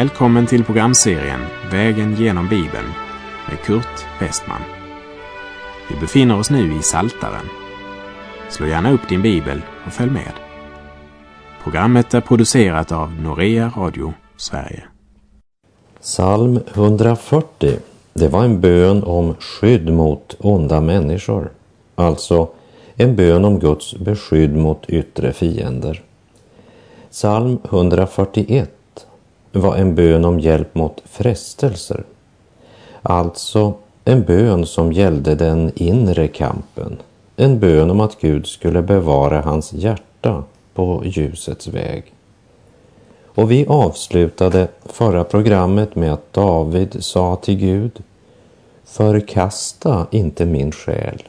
Välkommen till programserien Vägen genom Bibeln med Kurt Westman. Vi befinner oss nu i Saltaren. Slå gärna upp din bibel och följ med. Programmet är producerat av Norea Radio Sverige. Psalm 140, det var en bön om skydd mot onda människor. Alltså en bön om Guds beskydd mot yttre fiender. Psalm 141 var en bön om hjälp mot frestelser. Alltså en bön som gällde den inre kampen. En bön om att Gud skulle bevara hans hjärta på ljusets väg. Och vi avslutade förra programmet med att David sa till Gud Förkasta inte min själ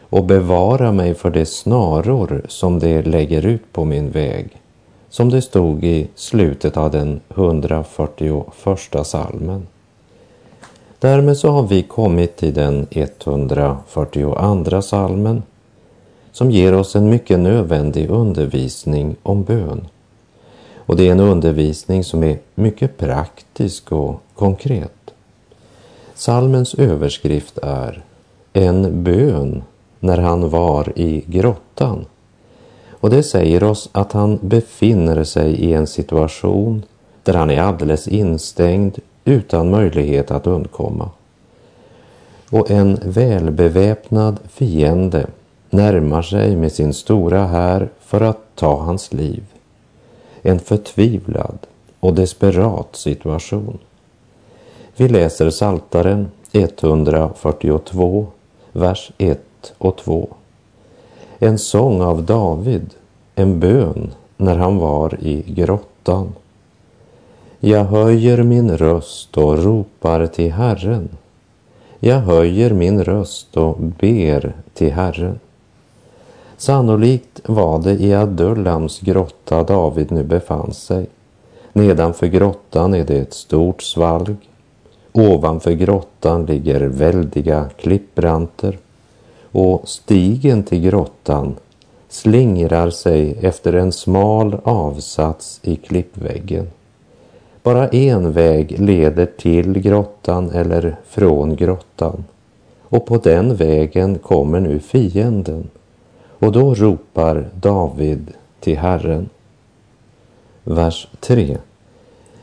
och bevara mig för de snaror som det lägger ut på min väg som det stod i slutet av den 141 salmen. Därmed så har vi kommit till den 142 salmen som ger oss en mycket nödvändig undervisning om bön. Och det är en undervisning som är mycket praktisk och konkret. Salmens överskrift är En bön när han var i grottan. Och det säger oss att han befinner sig i en situation där han är alldeles instängd utan möjlighet att undkomma. Och en välbeväpnad fiende närmar sig med sin stora här för att ta hans liv. En förtvivlad och desperat situation. Vi läser Saltaren 142, vers 1 och 2 en sång av David, en bön när han var i grottan. Jag höjer min röst och ropar till Herren. Jag höjer min röst och ber till Herren. Sannolikt var det i Adullams grotta David nu befann sig. Nedanför grottan är det ett stort svalg. Ovanför grottan ligger väldiga klippbranter och stigen till grottan slingrar sig efter en smal avsats i klippväggen. Bara en väg leder till grottan eller från grottan och på den vägen kommer nu fienden och då ropar David till Herren. Vers 3.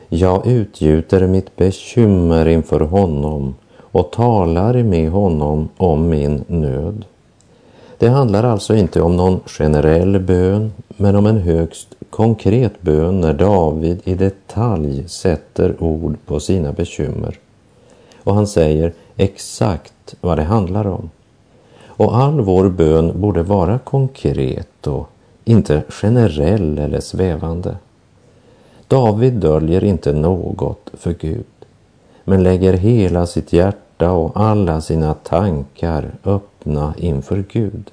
Jag utgjuter mitt bekymmer inför honom och talar med honom om min nöd. Det handlar alltså inte om någon generell bön, men om en högst konkret bön när David i detalj sätter ord på sina bekymmer. Och han säger exakt vad det handlar om. Och all vår bön borde vara konkret och inte generell eller svävande. David döljer inte något för Gud, men lägger hela sitt hjärta hjärta och alla sina tankar öppna inför Gud.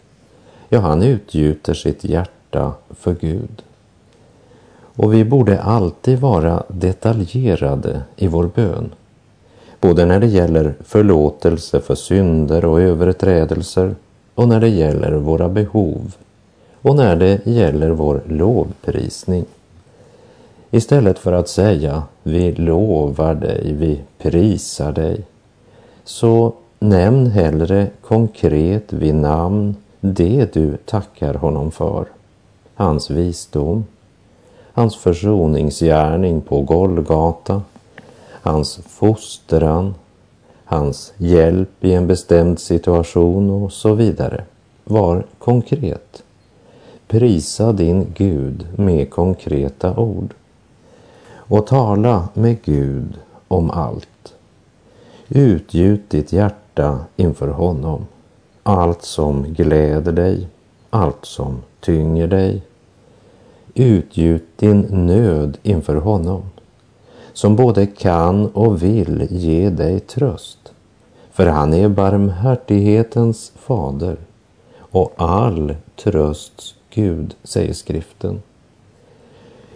Ja, han utgjuter sitt hjärta för Gud. Och vi borde alltid vara detaljerade i vår bön. Både när det gäller förlåtelse för synder och överträdelser och när det gäller våra behov och när det gäller vår lovprisning. Istället för att säga vi lovar dig, vi prisar dig, så nämn hellre konkret vid namn det du tackar honom för. Hans visdom, hans försoningsgärning på Golgata, hans fostran, hans hjälp i en bestämd situation och så vidare. Var konkret. Prisa din Gud med konkreta ord. Och tala med Gud om allt. Utgjut ditt hjärta inför honom. Allt som gläder dig, allt som tynger dig. Utgjut din nöd inför honom, som både kan och vill ge dig tröst. För han är barmhärtighetens fader och all trösts Gud, säger skriften.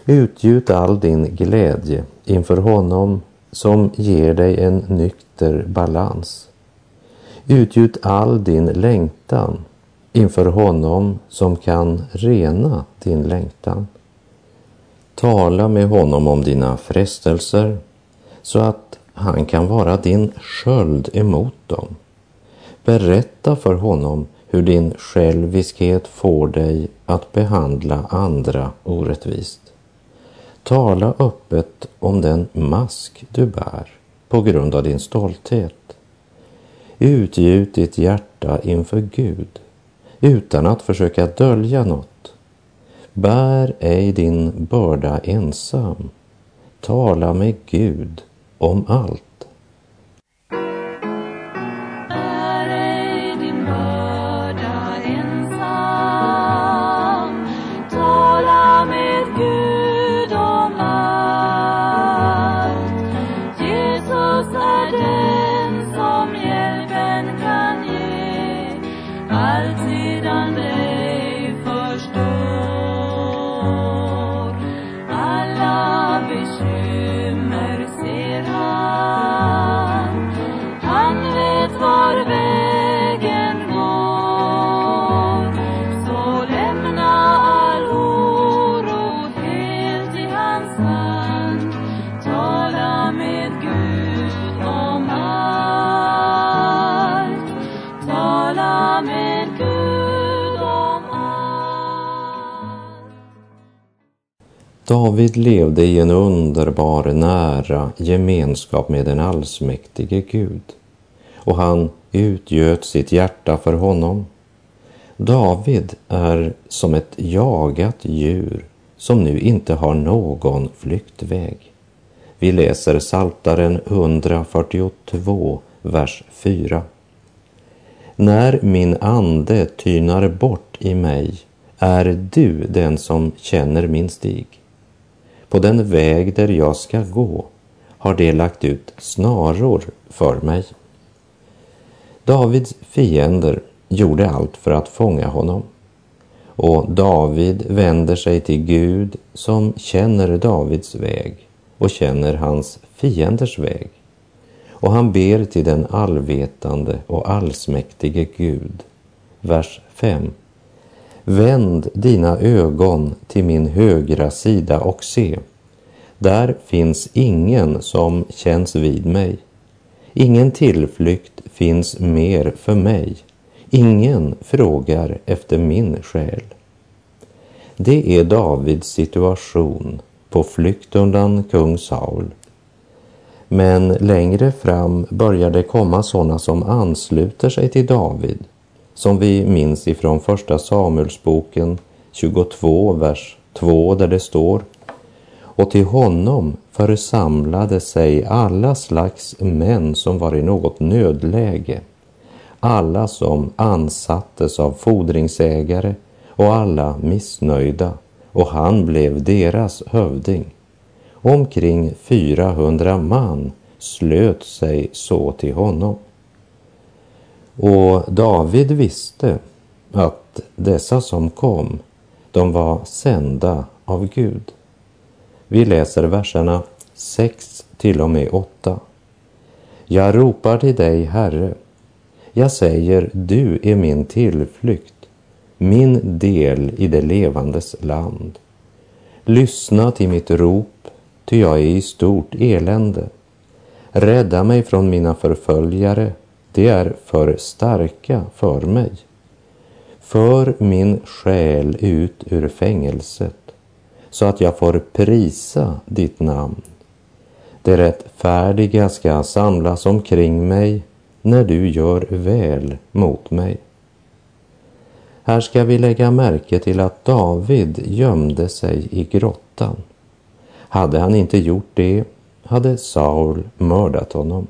Utgjut all din glädje inför honom som ger dig en nykter balans. Utgjut all din längtan inför honom som kan rena din längtan. Tala med honom om dina frestelser så att han kan vara din sköld emot dem. Berätta för honom hur din själviskhet får dig att behandla andra orättvist. Tala öppet om den mask du bär på grund av din stolthet. Utgjut ditt hjärta inför Gud utan att försöka dölja något. Bär ej din börda ensam. Tala med Gud om allt. David levde i en underbar, nära gemenskap med den allsmäktige Gud och han utgöt sitt hjärta för honom. David är som ett jagat djur som nu inte har någon flyktväg. Vi läser Saltaren 142, vers 4. När min ande tynar bort i mig är du den som känner min stig. På den väg där jag ska gå har de lagt ut snaror för mig. Davids fiender gjorde allt för att fånga honom. Och David vänder sig till Gud som känner Davids väg och känner hans fienders väg. Och han ber till den allvetande och allsmäktige Gud. Vers 5. Vänd dina ögon till min högra sida och se. Där finns ingen som känns vid mig. Ingen tillflykt finns mer för mig. Ingen frågar efter min själ. Det är Davids situation på flykt undan kung Saul. Men längre fram börjar det komma sådana som ansluter sig till David som vi minns ifrån första Samuelsboken 22, vers 2 där det står och till honom församlade sig alla slags män som var i något nödläge, alla som ansattes av fordringsägare och alla missnöjda, och han blev deras hövding. Omkring 400 man slöt sig så till honom. Och David visste att dessa som kom, de var sända av Gud. Vi läser verserna 6 till och med 8. Jag ropar till dig, Herre. Jag säger, du är min tillflykt, min del i det levandes land. Lyssna till mitt rop, ty jag är i stort elände. Rädda mig från mina förföljare, de är för starka för mig. För min själ ut ur fängelset, så att jag får prisa ditt namn. Det rättfärdiga ska samlas omkring mig när du gör väl mot mig. Här ska vi lägga märke till att David gömde sig i grottan. Hade han inte gjort det hade Saul mördat honom.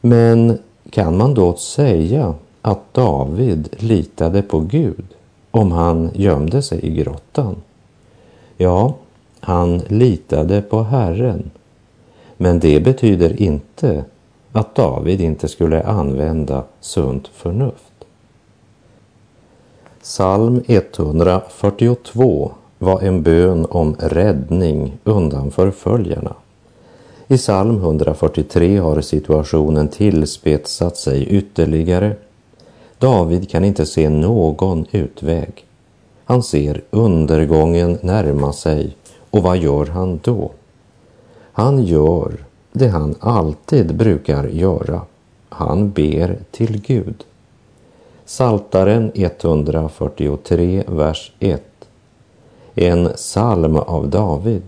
Men kan man då säga att David litade på Gud om han gömde sig i grottan? Ja, han litade på Herren. Men det betyder inte att David inte skulle använda sunt förnuft. Psalm 142 var en bön om räddning undan förföljarna. I psalm 143 har situationen tillspetsat sig ytterligare. David kan inte se någon utväg. Han ser undergången närma sig Och vad gör han då? Han gör det han alltid brukar göra. Han ber till Gud. Saltaren 143, vers 1. En psalm av David.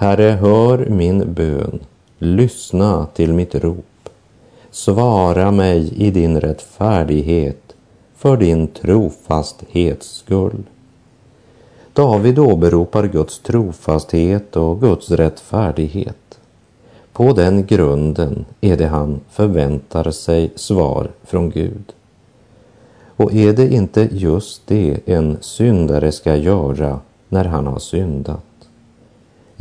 Herre, hör min bön. Lyssna till mitt rop. Svara mig i din rättfärdighet för din trofasthets skull. David åberopar Guds trofasthet och Guds rättfärdighet. På den grunden är det han förväntar sig svar från Gud. Och är det inte just det en syndare ska göra när han har syndat?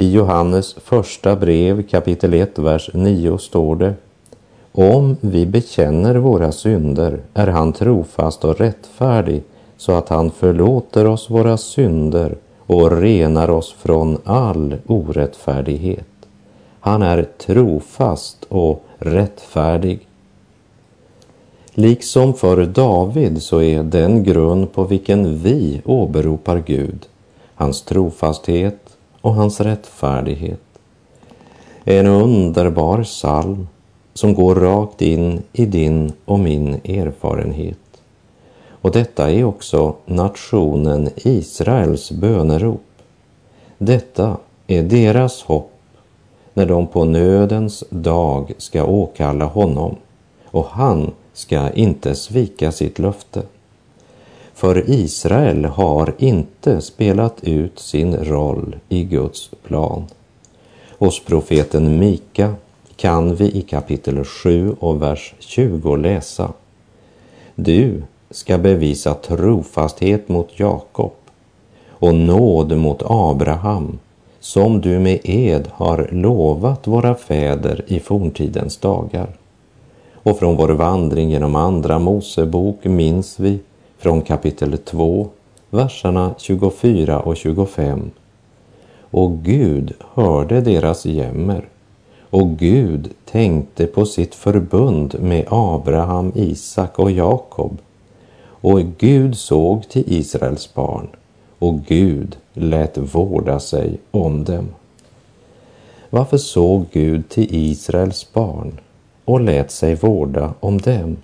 I Johannes första brev kapitel 1, vers 9 står det Om vi bekänner våra synder är han trofast och rättfärdig så att han förlåter oss våra synder och renar oss från all orättfärdighet. Han är trofast och rättfärdig. Liksom för David så är den grund på vilken vi åberopar Gud, hans trofasthet och hans rättfärdighet. En underbar psalm som går rakt in i din och min erfarenhet. Och detta är också nationen Israels bönerop. Detta är deras hopp när de på nödens dag ska åkalla honom och han ska inte svika sitt löfte. För Israel har inte spelat ut sin roll i Guds plan. Hos profeten Mika kan vi i kapitel 7 och vers 20 läsa. Du ska bevisa trofasthet mot Jakob och nåd mot Abraham som du med ed har lovat våra fäder i forntidens dagar. Och från vår vandring genom Andra Mosebok minns vi från kapitel 2, verserna 24 och 25. Och Gud hörde deras jämmer och Gud tänkte på sitt förbund med Abraham, Isak och Jakob. Och Gud såg till Israels barn och Gud lät vårda sig om dem. Varför såg Gud till Israels barn och lät sig vårda om dem?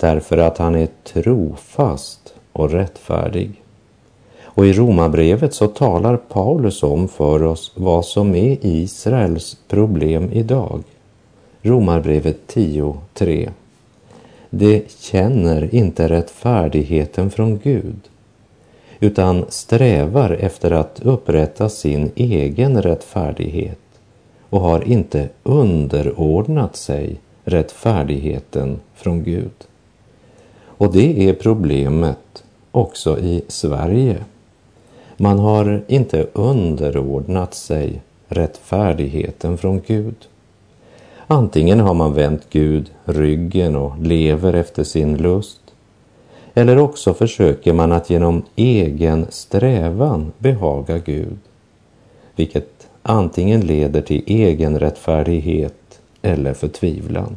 Därför att han är trofast och rättfärdig. Och i Romarbrevet så talar Paulus om för oss vad som är Israels problem idag. Romarbrevet 10.3. De känner inte rättfärdigheten från Gud utan strävar efter att upprätta sin egen rättfärdighet och har inte underordnat sig rättfärdigheten från Gud. Och det är problemet också i Sverige. Man har inte underordnat sig rättfärdigheten från Gud. Antingen har man vänt Gud ryggen och lever efter sin lust. Eller också försöker man att genom egen strävan behaga Gud. Vilket antingen leder till egen rättfärdighet eller förtvivlan.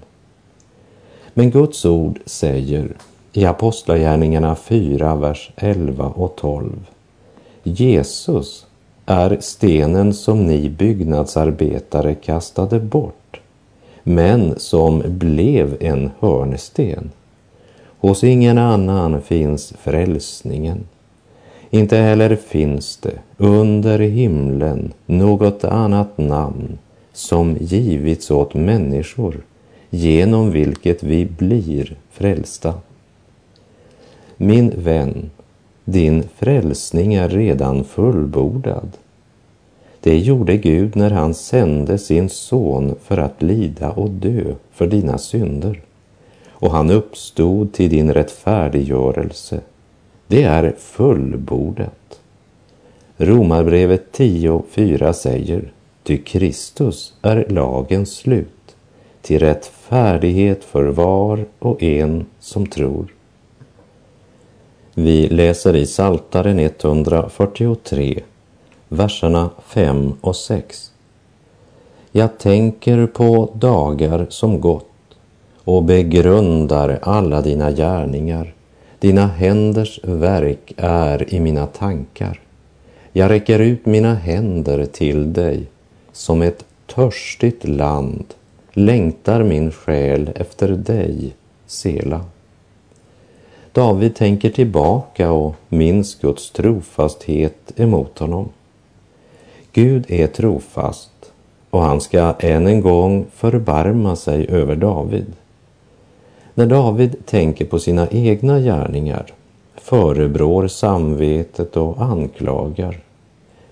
Men Guds ord säger i Apostlagärningarna 4, vers 11 och 12. Jesus är stenen som ni byggnadsarbetare kastade bort, men som blev en hörnsten. Hos ingen annan finns frälsningen. Inte heller finns det under himlen något annat namn som givits åt människor genom vilket vi blir frälsta. Min vän, din frälsning är redan fullbordad. Det gjorde Gud när han sände sin son för att lida och dö för dina synder. Och han uppstod till din rättfärdiggörelse. Det är fullbordat. Romarbrevet 10.4 säger, ty Kristus är lagens slut, till rättfärdighet för var och en som tror. Vi läser i Saltaren 143, verserna 5 och 6. Jag tänker på dagar som gått och begrundar alla dina gärningar. Dina händers verk är i mina tankar. Jag räcker ut mina händer till dig som ett törstigt land längtar min själ efter dig, Sela. David tänker tillbaka och minns Guds trofasthet emot honom. Gud är trofast och han ska än en gång förbarma sig över David. När David tänker på sina egna gärningar förebrår samvetet och anklagar.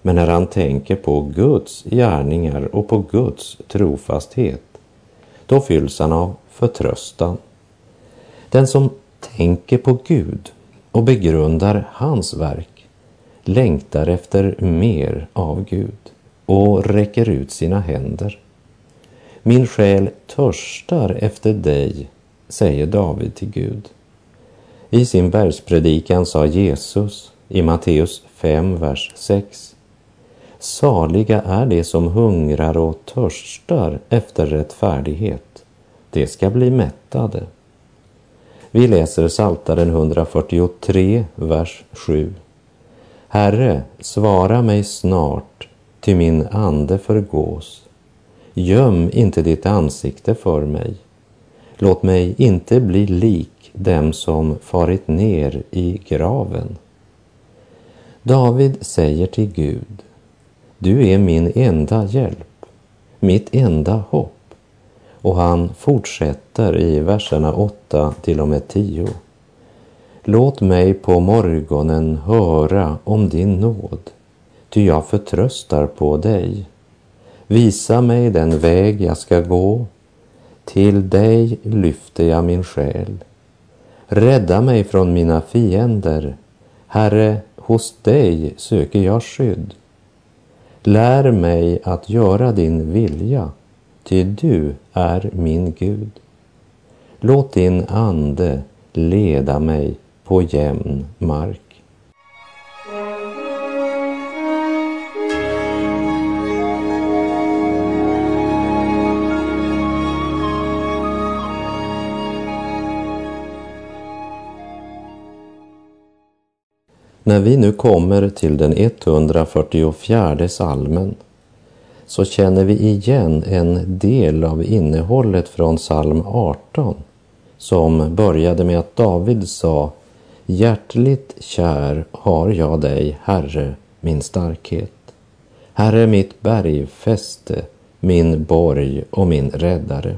Men när han tänker på Guds gärningar och på Guds trofasthet, då fylls han av förtröstan. Den som tänker på Gud och begrundar hans verk längtar efter mer av Gud och räcker ut sina händer. Min själ törstar efter dig, säger David till Gud. I sin bergspredikan sa Jesus i Matteus 5, vers 6. Saliga är de som hungrar och törstar efter rättfärdighet. De ska bli mättade. Vi läser Saltaren 143, vers 7. Herre, svara mig snart, ty min ande förgås. Göm inte ditt ansikte för mig. Låt mig inte bli lik dem som farit ner i graven. David säger till Gud, du är min enda hjälp, mitt enda hopp. Och han fortsätter i verserna 8 till och med 10. Låt mig på morgonen höra om din nåd, ty jag förtröstar på dig. Visa mig den väg jag ska gå, till dig lyfter jag min själ. Rädda mig från mina fiender, Herre, hos dig söker jag skydd. Lär mig att göra din vilja, ty du är min Gud. Låt din ande leda mig på jämn mark. När vi nu kommer till den 144 salmen så känner vi igen en del av innehållet från psalm 18 som började med att David sa Hjärtligt kär har jag dig, Herre, min starkhet. Herre, mitt bergfäste, min borg och min räddare.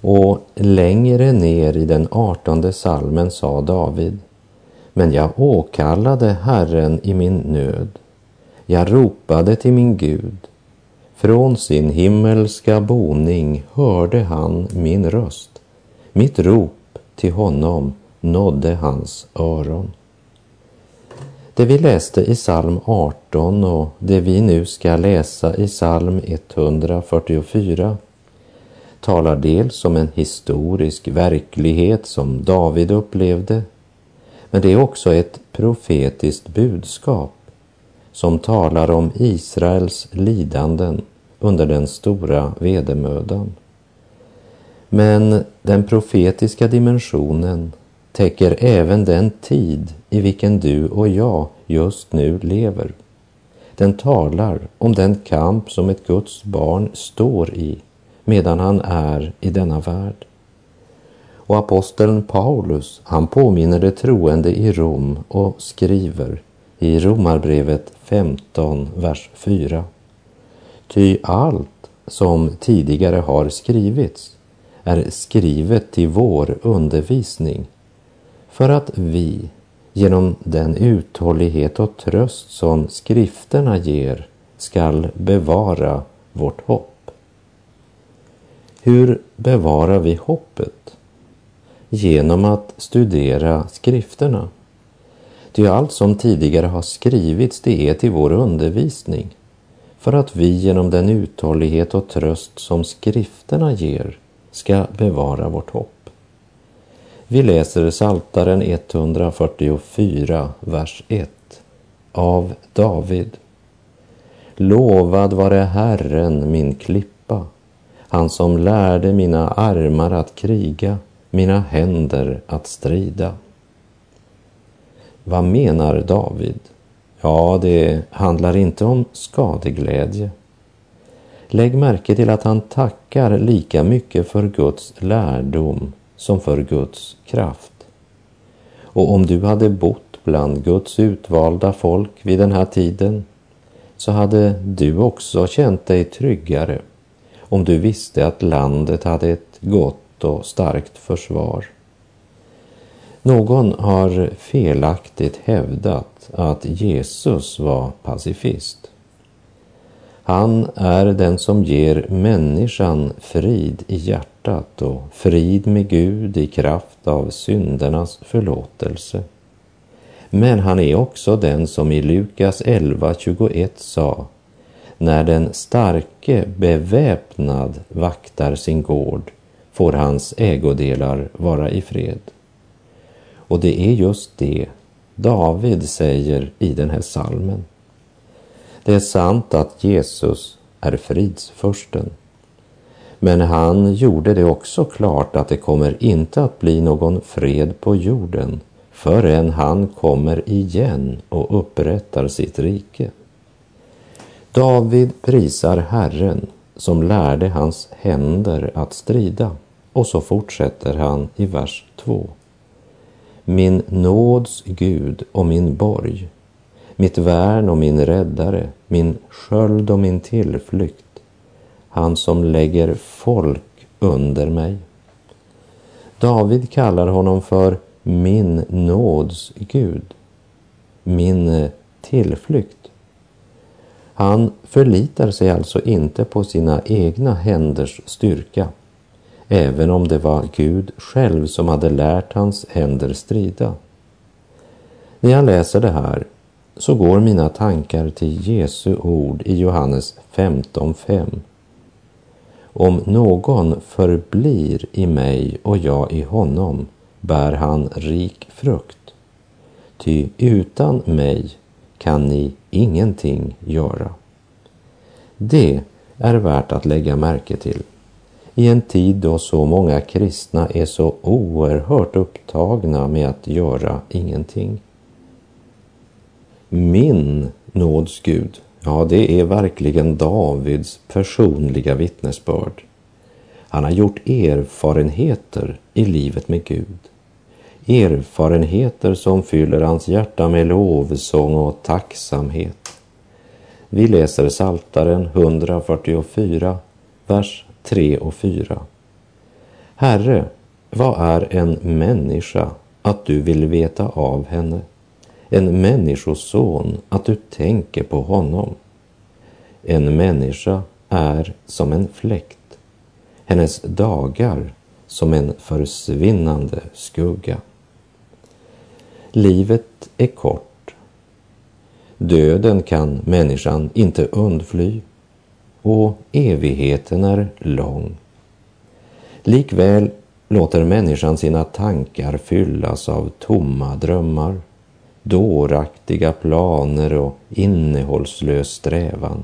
Och längre ner i den artonde salmen sa David men jag åkallade Herren i min nöd. Jag ropade till min Gud. Från sin himmelska boning hörde han min röst. Mitt rop till honom nådde hans öron. Det vi läste i psalm 18 och det vi nu ska läsa i psalm 144 talar dels om en historisk verklighet som David upplevde men det är också ett profetiskt budskap som talar om Israels lidanden under den stora vedermödan. Men den profetiska dimensionen täcker även den tid i vilken du och jag just nu lever. Den talar om den kamp som ett Guds barn står i medan han är i denna värld. Och aposteln Paulus, han påminner de troende i Rom och skriver i Romarbrevet 15, vers 4. Ty allt som tidigare har skrivits är skrivet till vår undervisning för att vi genom den uthållighet och tröst som skrifterna ger skall bevara vårt hopp. Hur bevarar vi hoppet? genom att studera skrifterna. Ty allt som tidigare har skrivits det är till vår undervisning för att vi genom den uthållighet och tröst som skrifterna ger ska bevara vårt hopp. Vi läser Saltaren 144, vers 1 av David. Lovad vare Herren min klippa, han som lärde mina armar att kriga mina händer att strida. Vad menar David? Ja, det handlar inte om skadeglädje. Lägg märke till att han tackar lika mycket för Guds lärdom som för Guds kraft. Och om du hade bott bland Guds utvalda folk vid den här tiden så hade du också känt dig tryggare om du visste att landet hade ett gott och starkt försvar. Någon har felaktigt hävdat att Jesus var pacifist. Han är den som ger människan frid i hjärtat och frid med Gud i kraft av syndernas förlåtelse. Men han är också den som i Lukas 11.21 sa när den starke beväpnad vaktar sin gård får hans ägodelar vara i fred. Och det är just det David säger i den här salmen. Det är sant att Jesus är fridsförsten. Men han gjorde det också klart att det kommer inte att bli någon fred på jorden förrän han kommer igen och upprättar sitt rike. David prisar Herren som lärde hans händer att strida och så fortsätter han i vers 2. Min nåds Gud och min borg, mitt värn och min räddare, min sköld och min tillflykt, han som lägger folk under mig. David kallar honom för min nåds Gud, min tillflykt. Han förlitar sig alltså inte på sina egna händers styrka, även om det var Gud själv som hade lärt hans händer strida. När jag läser det här så går mina tankar till Jesu ord i Johannes 15.5. Om någon förblir i mig och jag i honom bär han rik frukt. Ty utan mig kan ni ingenting göra. Det är värt att lägga märke till i en tid då så många kristna är så oerhört upptagna med att göra ingenting. Min nåds Gud, ja det är verkligen Davids personliga vittnesbörd. Han har gjort erfarenheter i livet med Gud. Erfarenheter som fyller hans hjärta med lovsång och tacksamhet. Vi läser Saltaren 144, vers 3 och 4. Herre, vad är en människa att du vill veta av henne? En människoson att du tänker på honom? En människa är som en fläkt, hennes dagar som en försvinnande skugga. Livet är kort. Döden kan människan inte undfly och evigheten är lång. Likväl låter människan sina tankar fyllas av tomma drömmar, dåraktiga planer och innehållslös strävan.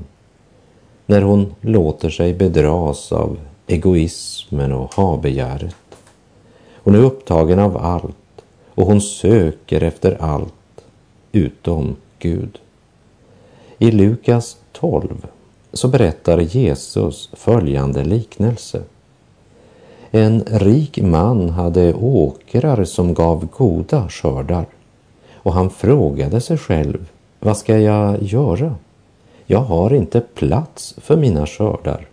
När hon låter sig bedras av egoismen och habegäret. Hon är upptagen av allt och hon söker efter allt utom Gud. I Lukas 12 så berättar Jesus följande liknelse. En rik man hade åkrar som gav goda skördar och han frågade sig själv, vad ska jag göra? Jag har inte plats för mina skördar.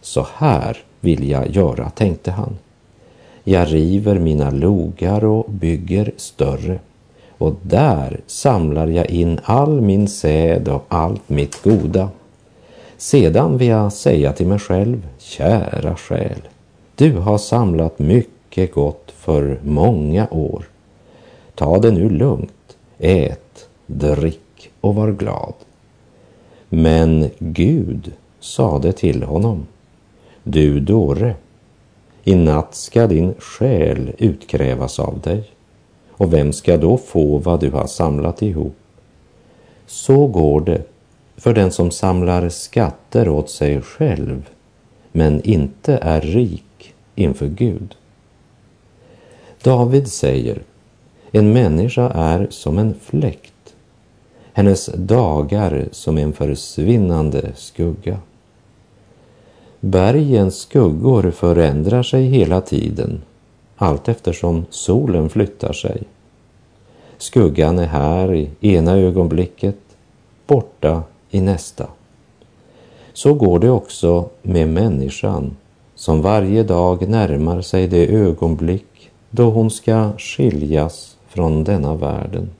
Så här vill jag göra, tänkte han. Jag river mina logar och bygger större och där samlar jag in all min säd och allt mitt goda. Sedan vill jag säga till mig själv, kära själ, du har samlat mycket gott för många år. Ta det nu lugnt, ät, drick och var glad. Men Gud sade till honom, du dåre, i natt ska din själ utkrävas av dig. Och vem ska då få vad du har samlat ihop? Så går det för den som samlar skatter åt sig själv men inte är rik inför Gud. David säger, en människa är som en fläkt. hennes dagar som en försvinnande skugga. Bergens skuggor förändrar sig hela tiden allt eftersom solen flyttar sig. Skuggan är här i ena ögonblicket, borta i nästa. Så går det också med människan som varje dag närmar sig det ögonblick då hon ska skiljas från denna världen.